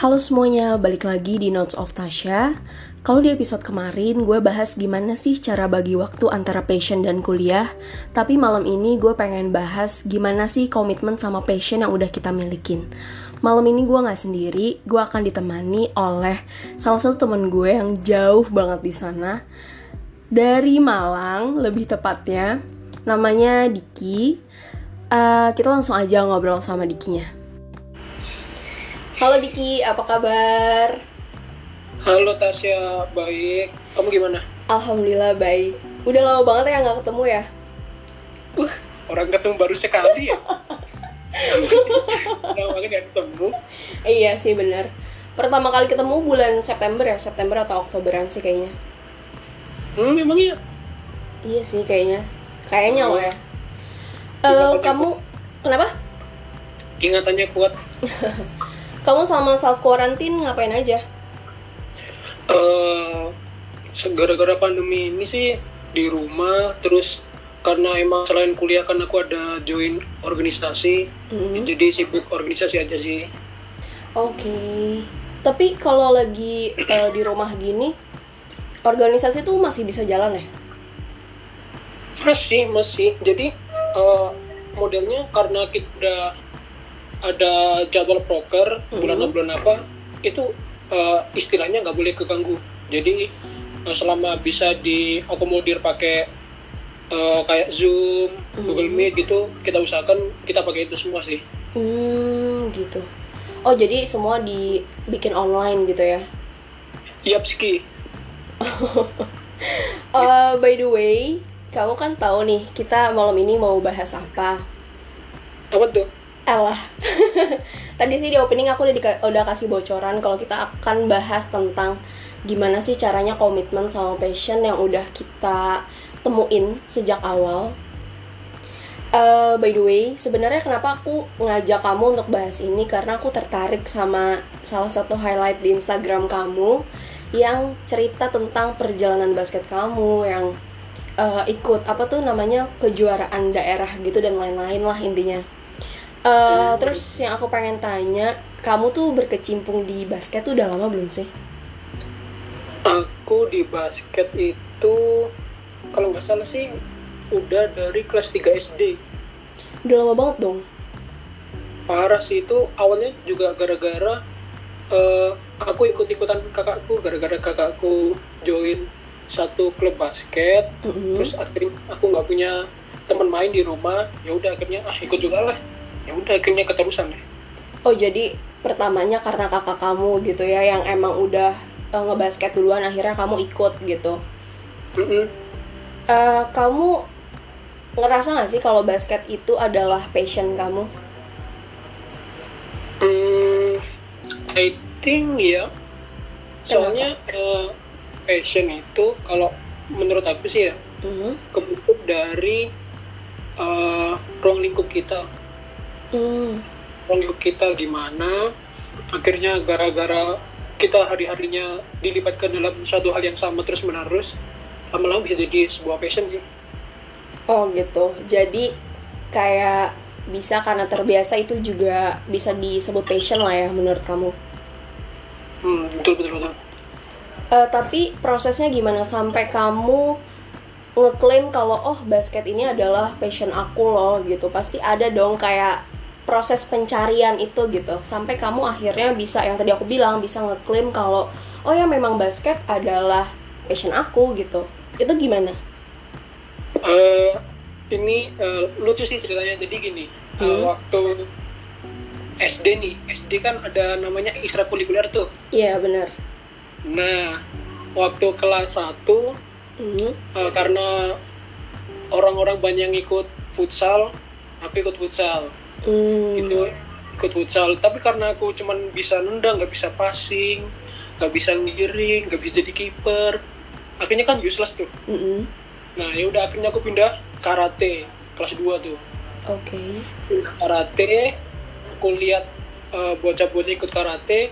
Halo semuanya, balik lagi di Notes of Tasha. Kalau di episode kemarin gue bahas gimana sih cara bagi waktu antara passion dan kuliah, tapi malam ini gue pengen bahas gimana sih komitmen sama passion yang udah kita milikin. Malam ini gue gak sendiri, gue akan ditemani oleh salah satu temen gue yang jauh banget di sana dari Malang, lebih tepatnya. Namanya Diki. Uh, kita langsung aja ngobrol sama Dikinya. Halo Diki, apa kabar? Halo Tasya, baik. Kamu gimana? Alhamdulillah baik. Udah lama banget ya nggak ketemu ya? Uh, orang ketemu baru sekali ya. Lama banget nggak ketemu. Iya sih bener. Pertama kali ketemu bulan September ya, September atau Oktoberan sih kayaknya. Hmm, memang iya. Iya sih kayaknya. Kayaknya Oh. loh ya. Eh, kamu kenapa? Ingatannya kuat. Kamu sama self quarantine ngapain aja? Eh, gara-gara pandemi ini sih di rumah terus karena emang selain kuliah kan aku ada join organisasi Hmm. jadi sibuk organisasi aja sih Oke. Tapi kalau lagi eh, di rumah gini, organisasi tuh masih bisa jalan ya? masih masih jadi eh, modelnya karena kita udah ada jadwal proker bulan Mhm. bulan apa itu eh, istilahnya nggak boleh keganggu jadi eh, selama bisa diakomodir pakai eh, kayak zoom google meet gitu kita usahakan kita pakai itu semua sih Hmm, gitu. Oh, jadi semua dibikin online gitu ya? Yap ski Eh, by the way, kamu kan tahu nih, kita malam ini mau bahas apa? apa tuh Elah. Tadi sih di opening aku udah, dika- udah kasih bocoran kalau kita akan bahas tentang gimana sih caranya komitmen sama passion yang udah kita temuin sejak awal. Eh, by the way, sebenarnya kenapa aku ngajak kamu untuk bahas ini karena aku tertarik sama salah satu highlight di Instagram kamu yang cerita tentang perjalanan basket kamu yang eh, ikut apa tuh namanya kejuaraan daerah gitu dan lain-lain lah intinya. Eh, terus yang aku pengen tanya, kamu tuh berkecimpung di basket tuh udah lama belum sih? aku di basket itu kalau nggak salah sih udah dari kelas 3 SD Udah lama banget dong. parah sih itu awalnya juga gara-gara eh, aku ikut-ikutan kakakku gara-gara kakakku join satu klub basket Mm-mm. terus akhirnya aku nggak punya teman main di rumah ya udah akhirnya ah ikut juga lah ya udah akhirnya keterusan deh Oh jadi pertamanya karena kakak kamu gitu ya yang emang udah eh, ngebasket duluan akhirnya kamu ikut gitu. Mm-mm. Eh, kamu ngerasa gak sih kalau basket itu adalah passion kamu? Hmm, I think ya soalnya eh, passion itu kalau menurut aku sih ya Mhm. kebentuk dari eh, ruang lingkup kita Hmm. lingkup kita gimana akhirnya gara-gara kita hari-harinya dilibatkan dalam suatu hal yang sama terus menerus lama-lama bisa jadi sebuah passion sih Oh gitu. Jadi kayak bisa karena terbiasa itu juga bisa disebut passion lah ya menurut kamu. hmm, betul betul betul Eh, tapi prosesnya gimana sampai kamu ngeklaim kalau oh basket ini adalah passion aku loh gitu. Pasti ada dong kayak proses pencarian itu gitu. Sampai kamu akhirnya bisa yang tadi aku bilang bisa ngeklaim kalau oh ya memang basket adalah passion aku gitu. Itu gimana? Eh, ini eh, lucu sih ceritanya jadi gini eh, Hmm. waktu SD nih SD kan ada namanya ekstrakurikuler tuh Iya benar. nah waktu kelas 1 Hmm. eh, karena orang-orang banyak ikut futsal aku ikut futsal Hmm. itu ikut futsal tapi karena aku cuman bisa nendang nggak bisa passing nggak bisa ngiring nggak bisa jadi kiper akhirnya kan useless tuh Mm-mm. nah ya udah akhirnya aku pindah karate kelas 2 tuh Oke. pindah karate aku lihat eh, bocah-bocah ikut karate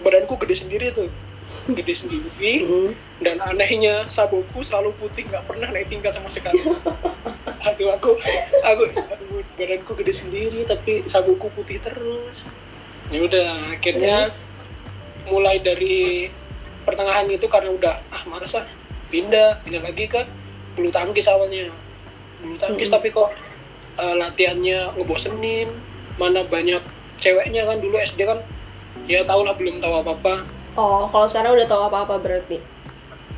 badanku gede sendiri tuh gede sendiri Mm. dan anehnya sabuku selalu putih nggak pernah naik tingkat sama sekali. Aduh aku aku aduh, badanku gede sendiri tapi sabuku putih terus. Ya udah akhirnya mulai dari pertengahan itu karena udah ah malas ah pindah pindah lagi ke bulu tangkis awalnya. Bulu tangkis Mm-mm. tapi kok eh, latihannya ngebosenin. Mana banyak ceweknya kan dulu SD kan ya tau lah belum tahu apa apa Oh, kalau sekarang udah tahu apa-apa berarti.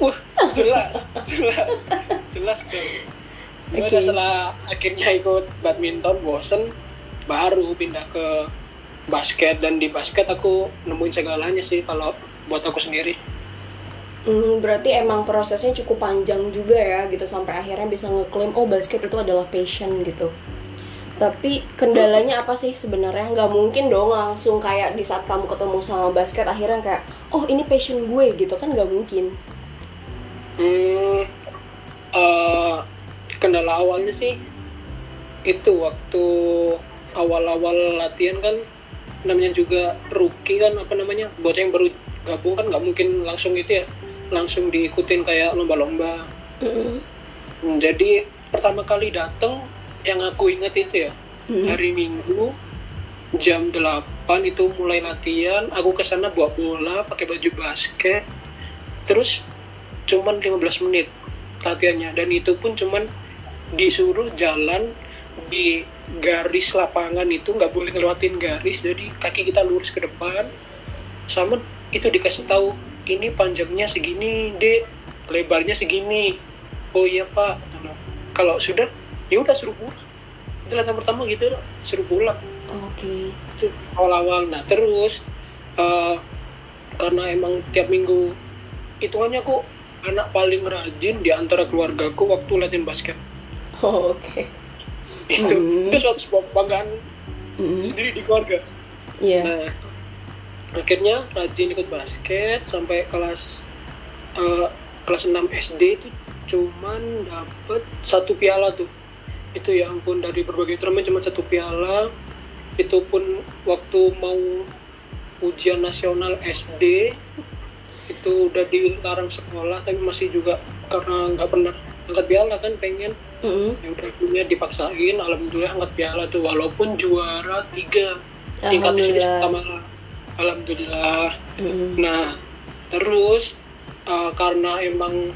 wah jelas jelas jelas kan Oke. Udah setelah akhirnya ikut badminton bosen baru pindah ke basket dan di basket aku nemuin segalanya sih kalau buat aku sendiri Hmm, berarti emang prosesnya cukup panjang juga ya gitu sampai akhirnya bisa ngeklaim oh basket itu adalah passion gitu. Tapi kendalanya apa sih sebenarnya? Nggak mungkin dong langsung kayak di saat kamu ketemu sama basket akhirnya kayak oh ini passion gue gitu kan nggak mungkin. Hmm, eh, kendala awalnya sih itu waktu awal-awal latihan kan namanya juga rookie kan apa namanya bocah yang baru gabung kan nggak mungkin langsung gitu ya langsung diikutin kayak lomba-lomba Mm-mm. Hmm, jadi pertama kali datang yang aku inget itu ya Mm. hari Minggu jam 8 itu mulai latihan. Aku ke sana bawa bola pakai baju basket. Terus cuman 15 menit latihannya. Dan itu pun cuman disuruh jalan di garis lapangan itu. Nggak boleh ngelewatin garis jadi kaki kita lurus ke depan. Sama itu dikasih tahu ini panjangnya segini dek. Lebarnya segini. Oh iya pak. Kalau sudah ya udah suruh pulang. Itu latihan pertama gitu suruh pulang Oke. itu awal-awal nah terus eh, karena emang tiap minggu hitungannya aku anak paling rajin di antara keluargaku waktu latihan basket Oh, Oke. itu Hmm. itu suatu sebuah kebanggaan Mm-mm. sendiri di keluarga Iya. nah akhirnya rajin ikut basket sampai kelas eh, kelas 6 SD itu cuman dapet satu piala tuh itu ya ampun dari berbagai turnamen cuma satu piala itu pun waktu mau ujian nasional SD itu udah dilarang sekolah tapi masih juga karena nggak pernah angkat piala kan pengen Mm-mm. ya udah akhirnya dipaksain alhamdulillah angkat piala tuh walaupun juara tiga tingkat Alhamdulillah. pertama alhamdulillah Mm-mm. nah terus eh, karena emang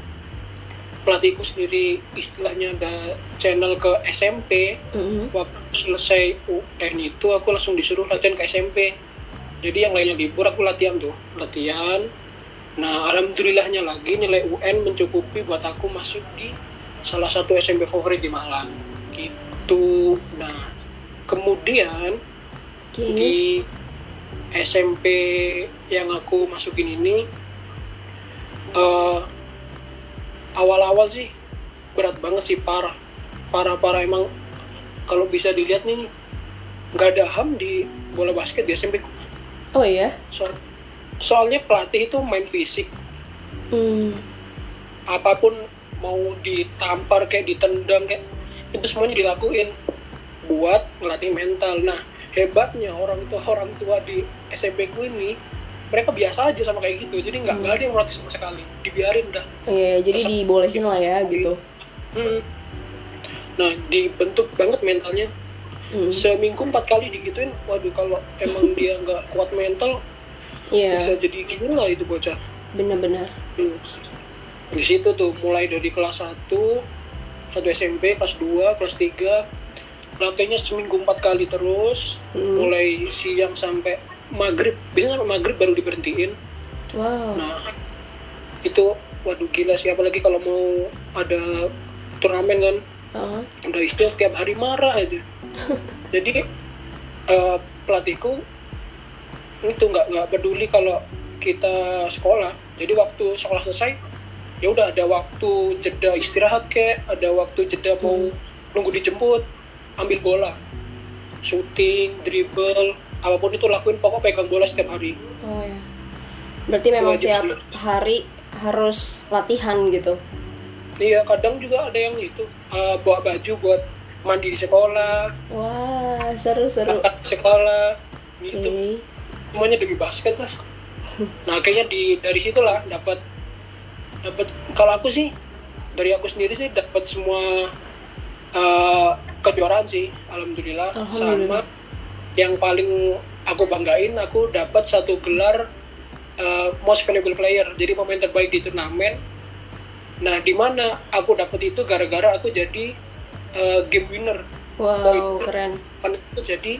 pelatihku sendiri istilahnya ada channel ke SMP Mm-mm. waktu selesai UN itu aku langsung disuruh latihan ke SMP jadi yang lainnya libur aku latihan tuh. Latihan. Nah alhamdulillahnya lagi nilai UN mencukupi buat aku masuk di salah satu SMP favorit di Malang. Gitu. Nah kemudian Oke. di SMP yang aku masukin ini eh, awal-awal sih berat banget sih parah parah parah emang kalau bisa dilihat nih nggak ada ham di bola basket di SMP ku. Oh iya. So- soalnya pelatih itu main fisik Hmm. apa pun mau ditampar kayak ditendang kayak itu semuanya dilakuin buat ngelatih mental nah hebatnya orang tua orang tua di SMP ku ini mereka biasa aja sama kayak gitu jadi nggak nggak ada yang melatih sama sekali dibiarin dah Iya, jadi Terus- dibolehin lah ya gitu. Hmm. nah dibentuk banget mentalnya Hmm. seminggu empat kali digituin waduh kalau emang dia nggak kuat mental Iya, bisa jadi gila itu bocah benar-benar. Hmm. di situ tuh mulai dari kelas 1 satu SMP kelas 2 kelas 3 latihannya seminggu empat kali terus Hmm. mulai siang sampai maghrib biasanya sampai maghrib baru diberhentiin Wow. nah itu waduh gila sih apalagi kalau mau ada turnamen kan. Ah. udah istilah tiap hari marah aja. Jadi eh, pelatihku itu nggak nggak peduli kalau kita sekolah. Jadi waktu sekolah selesai ya udah ada waktu jeda istirahat kek ada waktu jeda mau nunggu dijemput ambil bola. Shooting dribble apa pun itu lakuin pokok pegang bola setiap hari Oh ya. Berarti memang wajib setiap sih. hari harus latihan gitu. iya kadang juga ada yang itu eh, bawa baju buat mandi di sekolah Wah, seru-seru. angkat di sekolah gitu semuanya demi basket lah nah kayaknya di dari situlah dapat dapat kalau aku sih dari aku sendiri sih dapat semua eh, kejuaraan sih alhamdulillah. Alhamdulillah. sama yang paling aku banggain aku dapat satu gelar uh, most valuable player. Jadi pemain terbaik di turnamen. Nah di mana aku dapat itu gara-gara aku jadi uh, game winner. Wow Poin keren. itu jadi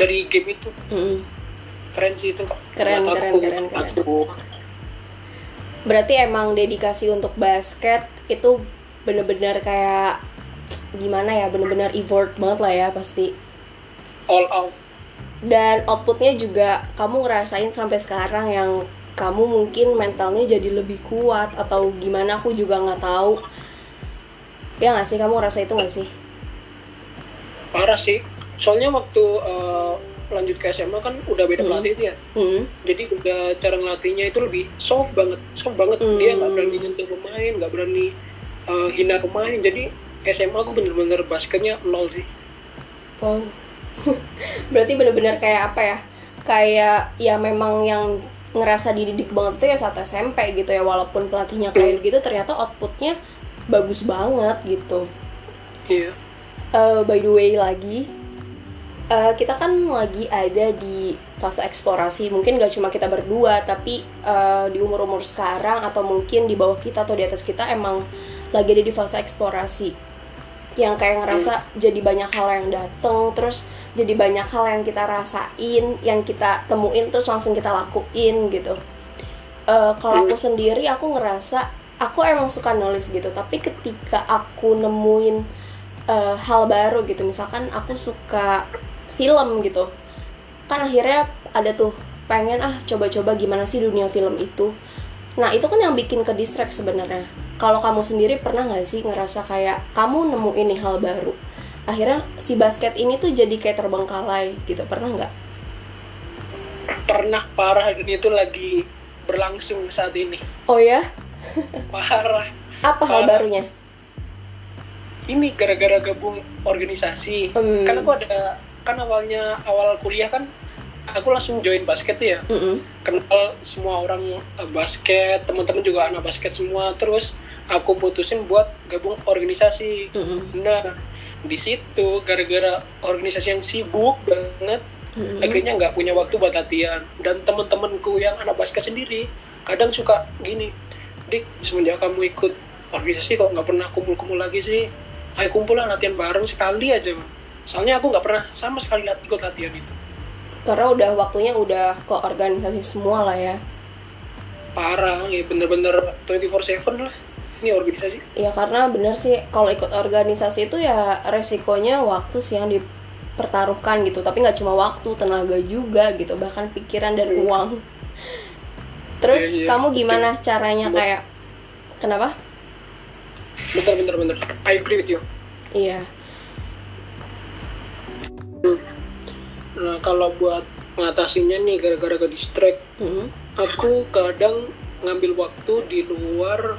dari game itu. Mm-mm. keren sih itu Keren, keren, aku, keren, keren. aku. berarti emang dedikasi untuk basket itu bener-bener kayak gimana ya? Bener-bener effort banget lah ya pasti. All out dan outputnya juga kamu ngerasain sampai sekarang yang kamu mungkin mentalnya jadi lebih kuat atau gimana aku juga nggak tahu ya nggak sih kamu ngerasa itu nggak sih parah sih soalnya waktu uh, lanjut ke SMA kan udah beda Hmm. pelatih itu ya hmm. jadi udah cara ngelatihnya itu lebih soft banget soft banget Hmm. dia nggak berani nyentuh pemain nggak berani uh, hina pemain jadi SMA aku bener-bener basketnya nol sih Oh. Berarti bener-bener kayak apa ya? Kayak ya memang yang ngerasa dididik banget tuh ya saat SMP gitu ya walaupun pelatihnya kayak gitu ternyata outputnya bagus banget gitu. iya. Eh, by the way lagi eh, kita kan lagi ada di fase eksplorasi. Mungkin gak cuma kita berdua tapi eh, di umur umur sekarang atau mungkin di bawah kita atau di atas kita emang lagi ada di fase eksplorasi. Yang kayak ngerasa jadi banyak hal yang dateng terus jadi banyak hal yang kita rasain yang kita temuin terus langsung kita lakuin gitu. Eh, kalau aku sendiri aku ngerasa aku emang suka nulis gitu. Tapi ketika aku nemuin eh, hal baru gitu misalkan aku suka film gitu kan akhirnya ada tuh pengen ah coba-coba gimana sih dunia film itu? Nah itu kan yang bikin ke distract sebenarnya. Kalau kamu sendiri pernah nggak sih ngerasa kayak kamu nemuin nih hal baru akhirnya si basket ini tuh jadi kayak terbengkalai gitu. Pernah nggak? Pernah parah. Dan itu lagi berlangsung saat ini. Oh ya? Parah. Apa hal Parah. barunya? Ini gara-gara gabung organisasi. Hmm. kan aku ada kan awalnya awal kuliah kan aku langsung join basket tuh ya. Mm-mm. kenal semua orang eh, basket teman-teman juga anak basket semua. Terus aku putusin buat gabung organisasi. Mm-mm. nah di situ gara-gara organisasi yang sibuk banget. Mm-mm. akhirnya nggak punya waktu buat latihan. Dan teman-temanku yang anak basket sendiri kadang suka gini dik semenjak kamu ikut organisasi kok nggak pernah kumpul-kumpul lagi sih? Ayo kumpul lah latihan bareng sekali aja Man." soalnya aku nggak pernah sama sekali lat- ikut latihan itu. Karena udah waktunya udah ke organisasi semua lah ya. Parah ya bener-bener 24/7 lah ini organisasi Ya karena bener sih kalau ikut organisasi itu ya resikonya waktu sih yang dipertaruhkan gitu Tapi nggak cuma waktu, tenaga juga gitu Bahkan pikiran dan Hmm. uang Terus Iya, iya. kamu gimana caranya kayak Kenapa? bener bener bener I agree with you Iya nah kalau buat mengatasinya nih gara-gara ke distract Mm. aku kadang ngambil waktu di luar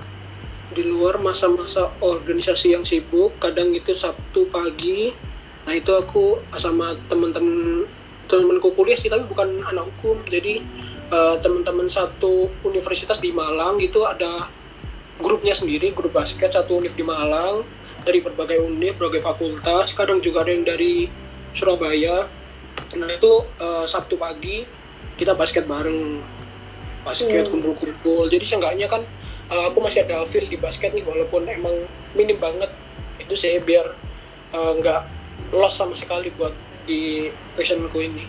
di luar masa-masa organisasi yang sibuk kadang itu Sabtu pagi. Nah itu aku sama teman-teman teman-temanku kuliah sih tapi bukan anak hukum. Jadi eh, teman-teman satu universitas di Malang gitu ada grupnya sendiri grup basket satu univ di Malang dari berbagai univ berbagai fakultas. Kadang juga ada yang dari Surabaya. Nah itu eh, Sabtu pagi kita basket bareng. Basket Hmm. kumpul-kumpul. Jadi seenggaknya kan uh, aku masih ada feel di basket nih walaupun emang minim banget. Itu saya biar uh, nggak lost sama sekali buat di passionku ini.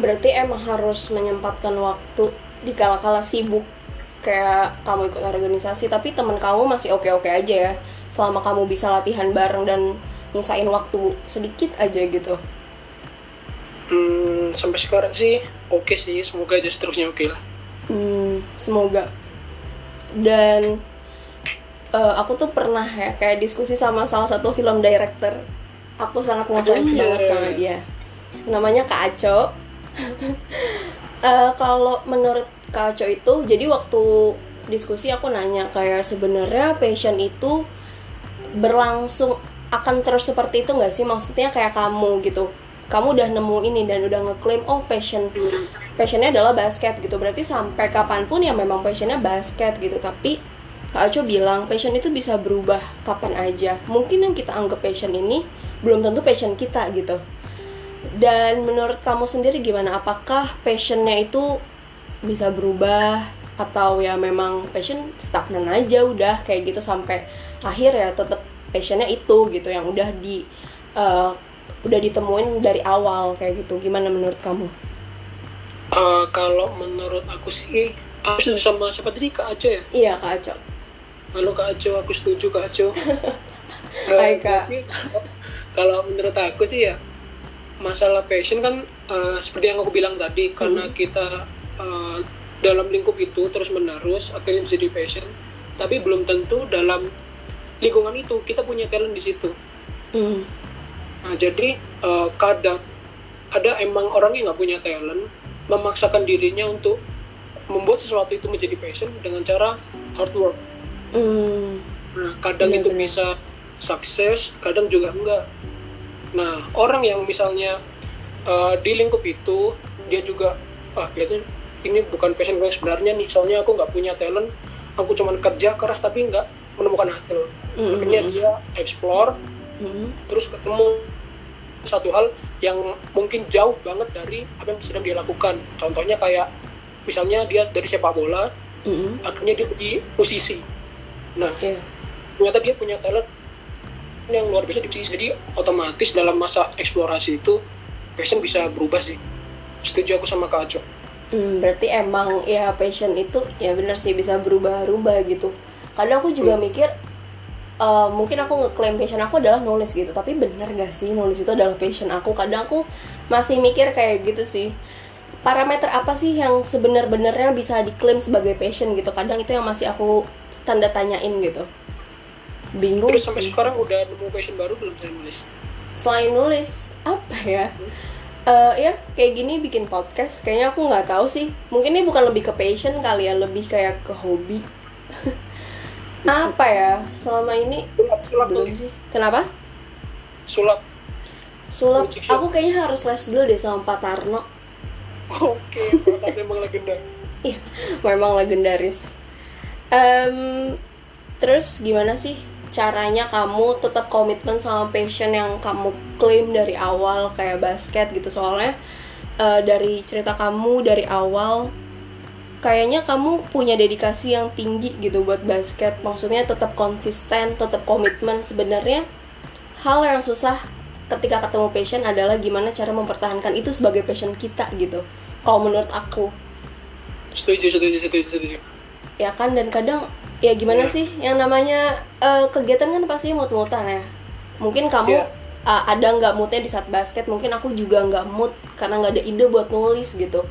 Berarti emang harus menyempatkan waktu di kala-kala sibuk Kayak kamu ikut organisasi Tapi teman kamu masih oke-oke aja ya Selama kamu bisa latihan bareng dan nyisain waktu sedikit aja gitu. Hmm, sampai sekarang sih oke sih. Semoga aja seterusnya oke lah. Hmm, semoga. Dan eh, aku tuh pernah ya kayak diskusi sama salah satu film director. Aku sangat ngefans Aduh, banget sama dia. Namanya Kak Aco. Eh, kalau menurut Kak Aco itu, jadi waktu diskusi aku nanya kayak sebenarnya passion itu berlangsung akan terus seperti itu nggak sih? Maksudnya kayak kamu gitu. Kamu udah nemu ini dan udah ngeklaim oh passion passionnya adalah basket gitu. Berarti sampai kapan pun ya memang passionnya basket gitu. Tapi Kak Aco bilang passion itu bisa berubah kapan aja. Mungkin yang kita anggap passion ini belum tentu passion kita gitu. Dan menurut kamu sendiri gimana? Apakah passionnya itu bisa berubah? Atau ya memang passion stagnan aja udah kayak gitu sampai akhir ya tetap passionnya itu gitu yang udah di uh, udah ditemuin dari awal kayak gitu. Gimana menurut kamu? Uh, kalau menurut aku sih aku setuju sama siapa tadi Kak Aco ya? Iya Kak Aco. Halo Kak Aco, aku setuju Kak Aco. Hai Kak. kalau menurut aku sih ya masalah passion kan uh, seperti yang aku bilang tadi karena hmm. kita uh, dalam lingkup itu terus menerus akhirnya menjadi passion tapi belum tentu dalam lingkungan itu kita punya talent di situ mm. nah jadi uh, kadang ada emang orang yang nggak punya talent memaksakan dirinya untuk membuat sesuatu itu menjadi passion dengan cara hard work mm. nah kadang benar, itu bisa sukses kadang juga enggak nah orang yang misalnya uh, di lingkup itu dia juga ah kelihatannya ini bukan passion gue sebenarnya nih soalnya aku nggak punya talent aku cuman kerja keras tapi nggak menemukan hasil mm-hmm. akhirnya dia explore mm-hmm. terus ketemu satu hal yang mungkin jauh banget dari apa yang sedang dia lakukan contohnya kayak misalnya dia dari sepak bola mm-hmm. akhirnya dia di posisi nah yeah. ternyata dia punya talent yang luar biasa di posisi jadi otomatis dalam masa eksplorasi itu passion bisa berubah sih setuju aku sama Kak Aco Hmm, berarti emang ya passion itu ya benar sih bisa berubah-ubah gitu. Kadang aku juga hmm. mikir uh, mungkin aku ngeklaim passion aku adalah nulis gitu, tapi benar gak sih nulis itu adalah passion aku? Kadang aku masih mikir kayak gitu sih. Parameter apa sih yang sebenar-benarnya bisa diklaim sebagai passion gitu? Kadang itu yang masih aku tanda tanyain gitu. Bingung Terus sampai sekarang udah nemu passion baru belum selain nulis? Selain nulis apa ya? Hmm uh, ya kayak gini bikin podcast kayaknya aku nggak tahu sih mungkin ini bukan lebih ke passion kali ya lebih kayak ke hobi apa ya? Selama ini sulap sulap belum sih. Kenapa? Sulap. Sulap. Aku kayaknya harus les dulu deh sama Pak Tarno. Oke Pak Tarno memang legendaris iya memang legendaris. Um, terus gimana sih caranya kamu tetap komitmen sama passion yang kamu klaim dari awal kayak basket gitu? Soalnya uh, dari cerita kamu dari awal kayaknya kamu punya dedikasi yang tinggi gitu buat basket. Maksudnya tetap konsisten tetap komitmen. Sebenarnya hal yang susah ketika ketemu passion adalah gimana cara mempertahankan itu sebagai passion kita gitu. Kalau menurut aku. Setuju setuju setuju setuju. Ya kan? Dan kadang ya gimana yeah. sih? Yang namanya uh, kegiatan kan pasti mut-mutan ya. Mungkin kamu yeah. uh, ada nggak moodnya di saat basket? Mungkin aku juga nggak mood karena nggak ada ide buat nulis gitu.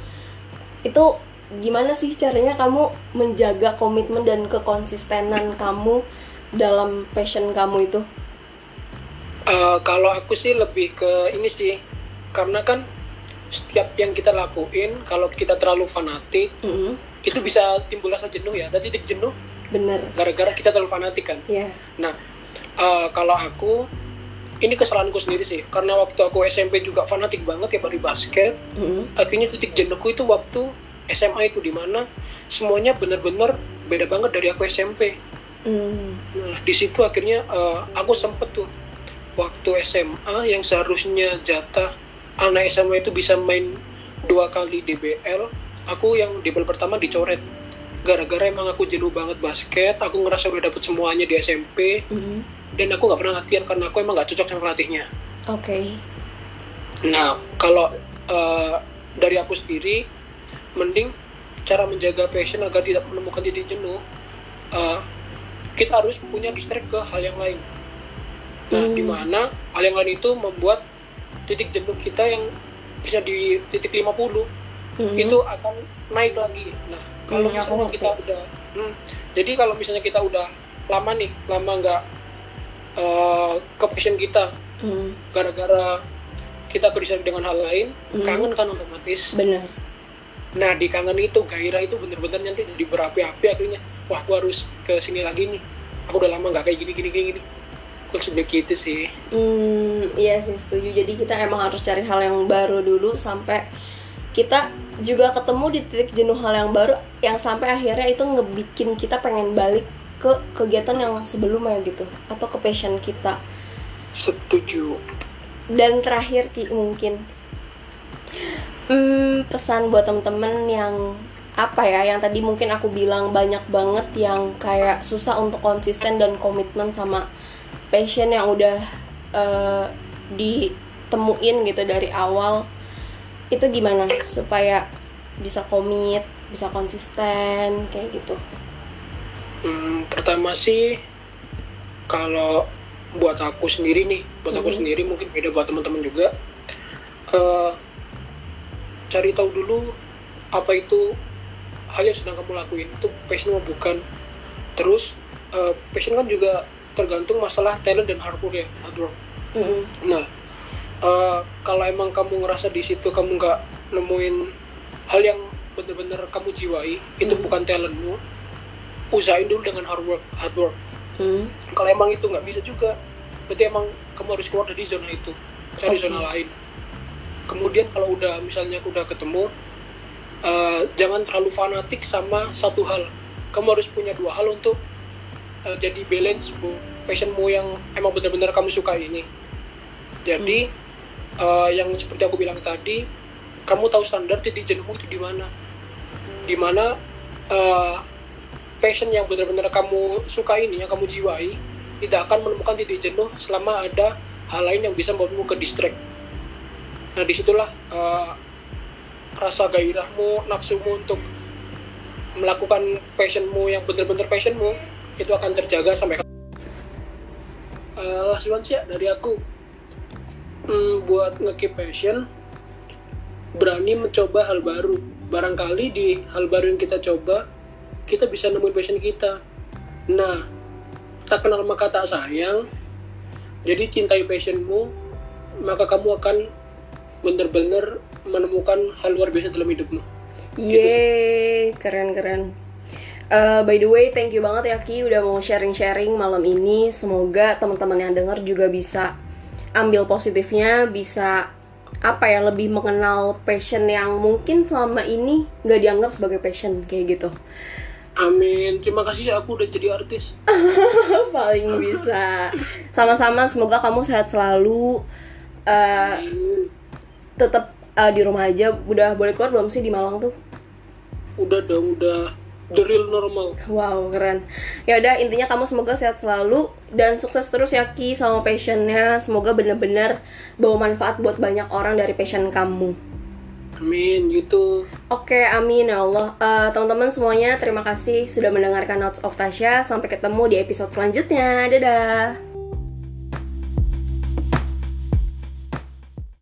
Itu gimana sih caranya kamu menjaga komitmen dan kekonsistenan kamu dalam passion kamu itu uh, kalau aku sih lebih ke ini sih karena kan setiap yang kita lakuin kalau kita terlalu fanatik mm -hmm. itu bisa timbul rasa jenuh ya dan titik jenuh bener gara-gara kita terlalu fanatik kan yeah. nah uh, kalau aku ini kesalahanku sendiri sih karena waktu aku SMP juga fanatik banget ya pada basket mm-hmm. akhirnya titik jenuhku itu waktu SMA itu di mana semuanya bener-bener beda banget dari aku SMP mm. nah di situ akhirnya uh, aku sempet tuh waktu SMA yang seharusnya jatah anak SMA itu bisa main dua kali DBL aku yang DBL pertama dicoret gara-gara emang aku jenuh banget basket aku ngerasa udah dapet semuanya di SMP mm-hmm. dan aku nggak pernah latihan karena aku emang nggak cocok sama pelatihnya oke okay. nah kalau uh, dari aku sendiri mending cara menjaga passion agar tidak menemukan titik jenuh uh, kita harus punya distract ke hal yang lain nah mm. di mana hal yang lain itu membuat titik jenuh kita yang bisa di titik 50 mm. itu akan naik lagi nah kalau hmm, misalnya kita udah hmm, jadi kalau misalnya kita udah lama nih lama nggak uh, ke passion kita hmm. gara-gara kita kerja dengan hal lain hmm. kangen kan otomatis benar nah di kangen itu gairah itu bener-bener nanti jadi berapi-api akhirnya. Wah aku harus ke sini lagi nih. Aku udah lama nggak kayak gini gini gini gini. Aku gitu sih. Hmm iya sih setuju. Jadi kita emang harus cari hal yang baru dulu sampai kita juga ketemu di titik jenuh hal yang baru yang sampai akhirnya itu ngebikin kita pengen balik ke kegiatan yang sebelumnya gitu atau ke passion kita. Setuju. Dan terakhir ki mungkin hmm, pesan buat temen-temen yang apa ya yang tadi mungkin aku bilang banyak banget yang kayak susah untuk konsisten dan komitmen sama passion yang udah uh, ditemuin gitu dari awal itu gimana supaya bisa komit bisa konsisten kayak gitu hmm, pertama sih kalau buat aku sendiri nih buat aku mm -hmm. sendiri mungkin beda buat teman-teman juga uh, cari tahu dulu apa itu hal yang sedang kamu lakuin itu passion mau bukan terus uh, passion kan juga tergantung masalah talent dan hard work ya hard work mm -hmm. nah uh, kalau emang kamu ngerasa di situ kamu nggak nemuin hal yang benar-benar kamu jiwai mm -hmm. itu bukan talentmu usahain dulu dengan hard work hard work mm. kalau emang itu nggak bisa juga berarti emang kamu harus keluar dari zona itu cari okay. zona lain kemudian kalau udah misalnya udah ketemu uh, jangan terlalu fanatik sama satu hal. Kamu harus punya dua hal untuk uh, jadi balance bu passionmu yang emang benar-benar kamu suka ini. Jadi hmm. uh, yang seperti aku bilang tadi kamu tahu standar titik jenuhmu itu di mana. Di mana uh, passion yang benar-benar kamu suka ini yang kamu jiwai tidak akan menemukan titik jenuh selama ada hal lain yang bisa membuatmu ke distract nah di situlah uh, rasa gairahmu nafsumu untuk melakukan passionmu yang benar-benar passionmu itu akan terjaga sampai uh, last one sih ya dari aku. Hmm, buat ngekeep passion berani mencoba hal baru. Barangkali di hal baru yang kita coba kita bisa nemuin passion kita. Nah tak kenal maka tak sayang. Jadi cintai passionmu maka kamu akan benar-benar menemukan hal luar biasa dalam hidupmu. Yeay, gitu keren-keren. Uh, by the way, thank you banget ya Ki udah mau sharing-sharing malam ini. Semoga teman-teman yang dengar juga bisa ambil positifnya, bisa apa ya lebih mengenal passion yang mungkin selama ini nggak dianggap sebagai passion kayak gitu. Amin. Terima kasih ya aku udah jadi artis. Paling bisa. Sama-sama. Semoga kamu sehat selalu. Uh, tetap uh, di rumah aja udah boleh keluar belum sih di Malang tuh udah dong udah the real normal wow keren ya udah intinya kamu semoga sehat selalu dan sukses terus ya Ki sama passionnya semoga bener-bener bawa manfaat buat banyak orang dari passion kamu Amin, gitu. Oke, amin ya Allah. Uh, teman-teman semuanya, terima kasih sudah mendengarkan Notes of Tasha. Sampai ketemu di episode selanjutnya. Dadah.